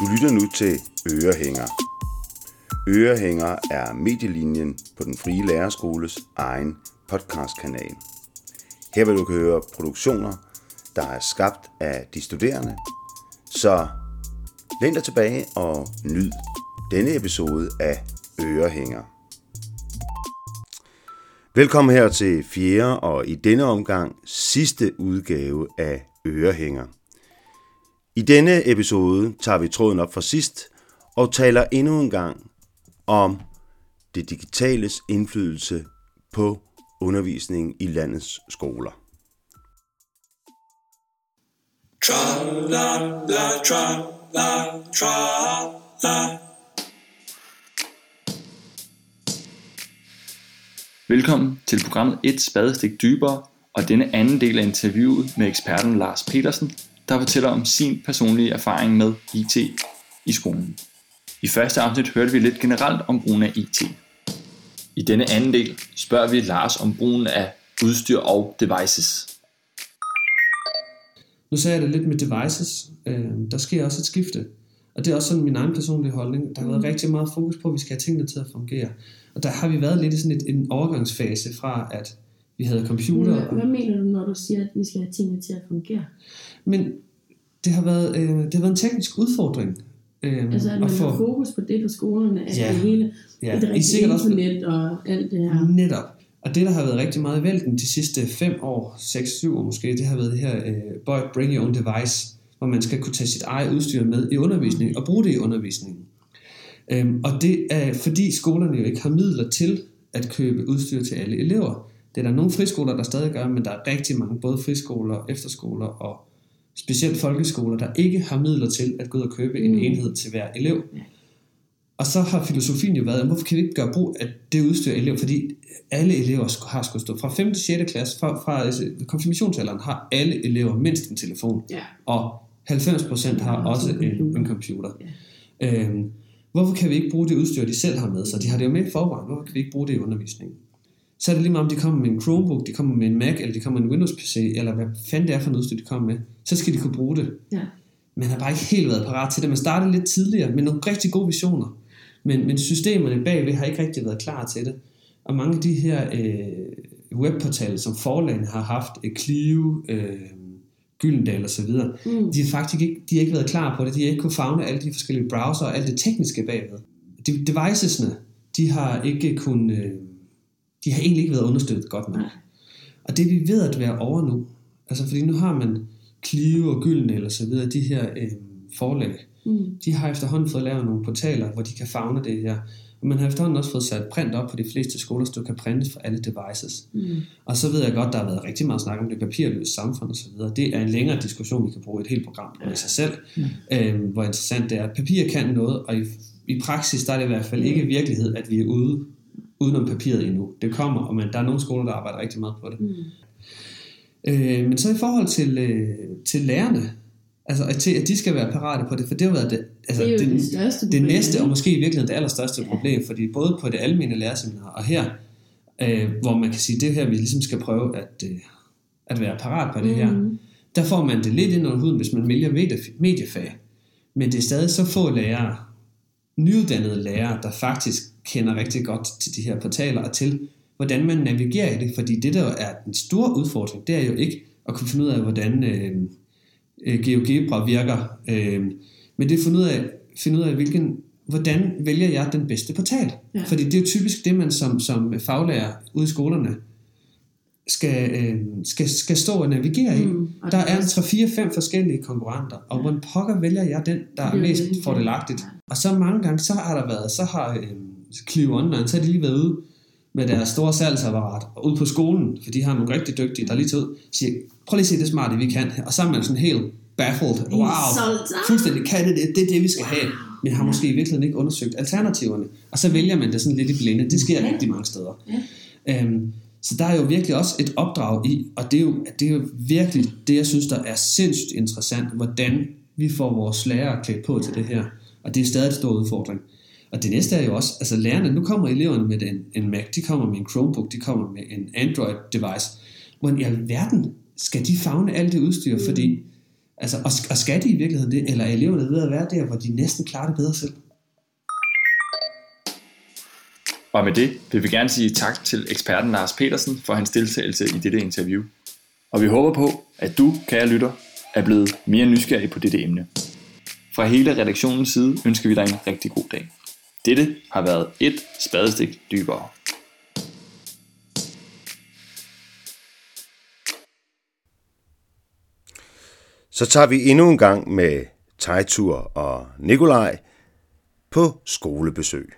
Du lytter nu til Ørehænger. Ørehænger er medielinjen på den frie lærerskoles egen podcastkanal. Her vil du høre produktioner, der er skabt af de studerende. Så læn dig tilbage og nyd denne episode af Ørehænger. Velkommen her til fjerde og i denne omgang sidste udgave af Ørehænger. I denne episode tager vi tråden op fra sidst og taler endnu en gang om det digitales indflydelse på undervisningen i landets skoler. Tra la la tra la tra la. Velkommen til programmet Et spadestik dybere og denne anden del af interviewet med eksperten Lars Petersen, der fortæller om sin personlige erfaring med IT i skolen. I første afsnit hørte vi lidt generelt om brugen af IT. I denne anden del spørger vi Lars om brugen af udstyr og devices. Nu sagde jeg det lidt med devices. Øh, der sker også et skifte. Og det er også sådan min egen personlige holdning. Der har været rigtig meget fokus på, at vi skal have tingene til at fungere. Og der har vi været lidt i sådan et, en overgangsfase fra, at vi havde computer. Hvad, hvad mener du, når du siger, at vi skal have tingene til at fungere? men det har, været, øh, det har været en teknisk udfordring. Øh, Altså, at man få- har fokus på det på skolerne, at Ja. det hele, Ja, et rigtigt internet og alt det her. Netop. Og det, der har været rigtig meget i vælten de sidste 5 år, 6-7 år måske, det har været det her øh, Boy, Bring Your Own Device, hvor man skal kunne tage sit eget udstyr med i undervisningen og bruge det i undervisningen. Øhm, og det er fordi skolerne jo ikke har midler til at købe udstyr til alle elever. Det er der nogle friskoler, der stadig gør, men der er rigtig mange, både friskoler, efterskoler og specielt folkeskoler, der ikke har midler til at gå ud og købe en Mm. enhed til hver elev. Ja. Og så har filosofien jo været, hvorfor kan vi ikke gøre brug af det udstyr elever? Fordi alle elever har skulle stå fra 5. til 6. klasse, fra, fra altså, konfirmationsalderen har alle elever mindst en telefon, Ja. og 90% har Ja, også en computer. en computer. Øhm, hvorfor kan vi ikke bruge det udstyr, de selv har med sig? De har det jo med i forvejen. Hvorfor kan vi ikke bruge det i undervisningen? Så er det lige meget, om de kommer med en Chromebook, de kommer med en Mac, eller de kommer med en Windows-PC, eller hvad fanden det er for noget udstyr, de kommer med. Så skal de kunne bruge det. Ja. Man har bare ikke helt været parat til det. Man startede lidt tidligere med nogle rigtig gode visioner. Men, men systemerne bagved har ikke rigtig været klar til det. Og mange af de her øh, webportaler, som forlagene har haft, øh, Clio, øh, Gyldendal osv., Mm. de har faktisk ikke, de har ikke været klar på det. De har ikke kunne fagne alle de forskellige browser og alt det tekniske bagved. De, devicesne, de har ikke kun, øh, de har egentlig ikke været understøttet godt nok. Og det er vi ved at være over nu. Altså fordi nu har man Clio og Gyldendal og så videre, de her øh, forlag, Mm. de har efterhånden fået lavet nogle portaler, hvor de kan fagne det her. Og man har efterhånden også fået sat print op på de fleste skoler, så du kan printe for alle devices. Mm. Og så ved jeg godt, der har været rigtig meget snak om det papirløse samfund osv. Det er en længere diskussion, vi kan bruge et helt program på i sig selv. Øhm, hvor interessant det er. Papir kan noget, og i, i praksis der er det i hvert fald ikke virkelighed, at vi er ude udenom papiret endnu. Det kommer, og man, der er nogle skoler, der arbejder rigtig meget på det. Mm. Øh, men så i forhold til, øh, til lærerne, altså at, til, at de skal være parate på det, for det har været det, altså, Det er jo det, det største det problem, næste, og måske i virkeligheden det allerstørste problem, fordi både på det almene lærerseminar og her, øh, hvor man kan sige, det er her, vi ligesom skal prøve at, øh, at være parat på det her, Mhm. der får man det lidt ind under huden, hvis man vælger medie- mediefag. Men det er stadig så få lærere, nyuddannede lærere, der faktisk kender rigtig godt til de her portaler og til, hvordan man navigerer i det. Fordi det, der er den store udfordring, det er jo ikke at kunne finde ud af, hvordan øh, øh, GeoGebra virker, øh, men det er at finde ud af, finde ud af hvilken, hvordan vælger jeg den bedste portal. Ja. Fordi det er jo typisk det, man som, som faglærer ude i skolerne skal, øh, skal, skal stå og navigere i. Mm. Der er også- 3-4-5 forskellige konkurrenter, og Ja. hvordan pokker vælger jeg den, der er mest fordelagtigt. Og så mange gange, så har der været, så har øh, Clio Online, så har de lige været ude med deres store salgsapparat, og ude på skolen, for de har nogle rigtig dygtige, der lige tager ud, siger, prøv lige at se det smarte, vi kan. Og så er man sådan helt baffled. Wow. Ah! fuldstændig kan det, det, er det, vi skal have. Men har måske i virkeligheden ikke undersøgt alternativerne. Og så vælger man det sådan lidt i blinde. Det sker rigtig mange steder. Ja. Øhm, så der er jo virkelig også et opdrag i, og det er, jo, det er jo virkelig det, jeg synes, der er sindssygt interessant, hvordan vi får vores lærere klædt på til det her. Og det er stadig en stor udfordring. Og det næste er jo også, altså lærerne, nu kommer eleverne med en, en Mac, de kommer med en Chromebook, de kommer med en Android device. Hvordan i alverden skal de fagne alt det udstyr? Fordi Altså, og, og skal de i virkeligheden det, eller er eleverne ved at være der, hvor de næsten klarer det bedre selv? Og med det vil vi gerne sige tak til eksperten Lars Petersen for hans deltagelse i dette interview. Og vi håber på, at du, kære lytter, er blevet mere nysgerrig på dette emne. Fra hele redaktionens side ønsker vi dig en rigtig god dag. Dette har været et spadestik dybere. Så tager vi endnu en gang med Tejtur og Nikolaj på skolebesøg.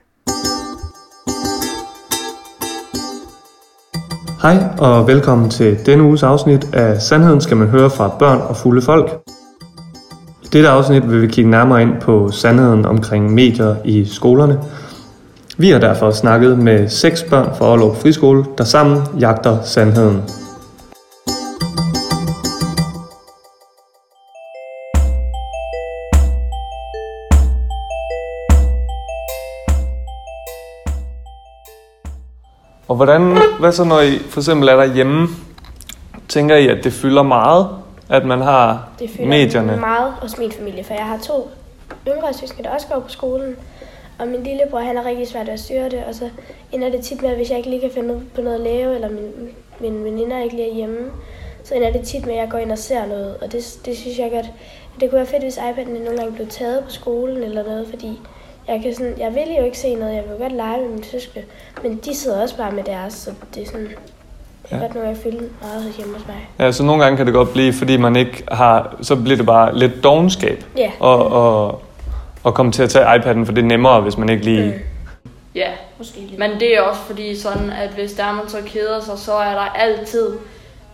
Hej og velkommen til denne uges afsnit af Sandheden skal man høre fra børn og fulde folk. Dette afsnit vil vi kigge nærmere ind på sandheden omkring medier i skolerne. Vi har derfor snakket med seks børn fra Aalborg Friskole, der sammen jagter sandheden. Og hvordan, hvad så når I for eksempel er derhjemme? Tænker I, at det fylder meget, at man har Det fylder medierne? meget hos min familie, for jeg har to yngre søskende, der også går på skolen. Og min lillebror, han er rigtig svært at styre det, og så ender det tit med, at hvis jeg ikke lige kan finde på noget at lave, eller min, min veninder ikke lige er hjemme, så ender det tit med, at jeg går ind og ser noget. Og det, det synes jeg godt, det kunne være fedt, hvis iPad'en nogle gange blev taget på skolen eller noget, fordi jeg, kan sådan, jeg vil jo ikke se noget, jeg vil godt lege med mine søskende, men de sidder også bare med deres, så det er sådan, det er Ja. godt nogle gange fylde meget hjemme hos mig. Ja, så nogle gange kan det godt blive, fordi man ikke har, så bliver det bare lidt dogenskab Ja. og, og, og komme til at tage iPad'en, for det er nemmere, hvis man ikke lige... Mm. Ja, Måske lidt. men det er også fordi sådan, at hvis der man så keder sig, så er der altid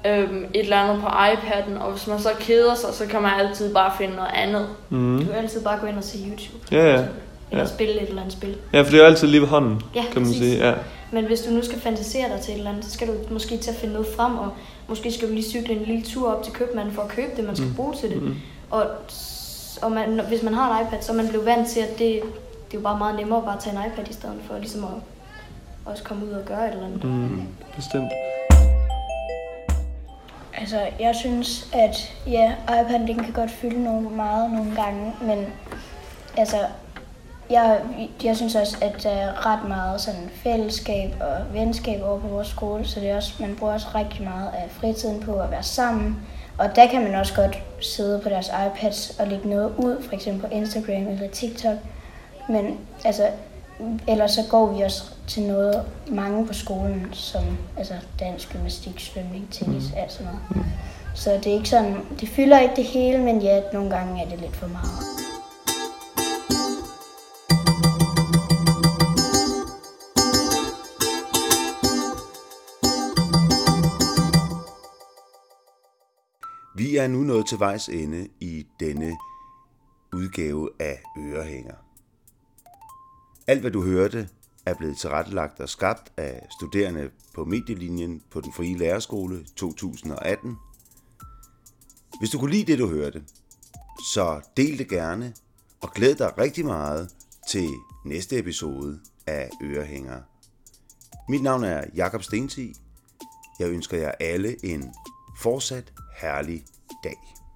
øhm, et eller andet på iPad'en, og hvis man så keder sig, så kan man altid bare finde noget andet. Mm. Du kan altid bare gå ind og se YouTube. Ja, ja. Eller Ja. spille et eller andet spil. Ja, for det er jo altid lige ved hånden, Ja, kan man præcis. sige. Ja. Men hvis du nu skal fantasere dig til et eller andet, så skal du måske til at finde noget frem, og måske skal du lige cykle en lille tur op til købmanden for at købe det, man skal bruge til det. Mm. Og, og man, hvis man har en iPad, så er man blevet vant til, at det, det er jo bare meget nemmere at bare tage en iPad i stedet for ligesom at også komme ud og gøre et eller andet. Mm. Bestemt. Altså, jeg synes, at ja, iPad'en den kan godt fylde nogle meget nogle gange, men altså, jeg, jeg synes også, at der er ret meget sådan fællesskab og venskab over på vores skole, så det er også, man bruger også rigtig meget af fritiden på at være sammen. Og der kan man også godt sidde på deres iPads og lægge noget ud, for eksempel på Instagram eller TikTok. Men altså, ellers så går vi også til noget mange på skolen, som altså dansk, gymnastik, svømning, tennis, mm. alt sådan noget. Så det er ikke sådan, det fylder ikke det hele, men ja, nogle gange er det lidt for meget. Vi er nu nået til vejs ende i denne udgave af Ørehænger. Alt hvad du hørte er blevet tilrettelagt og skabt af studerende på medielinjen på den frie lærerskole 2018. Hvis du kunne lide det, du hørte, så del det gerne og glæd dig rigtig meget til næste episode af Ørehænger. Mit navn er Jakob Stensi. Jeg ønsker jer alle en fortsat herlig dag.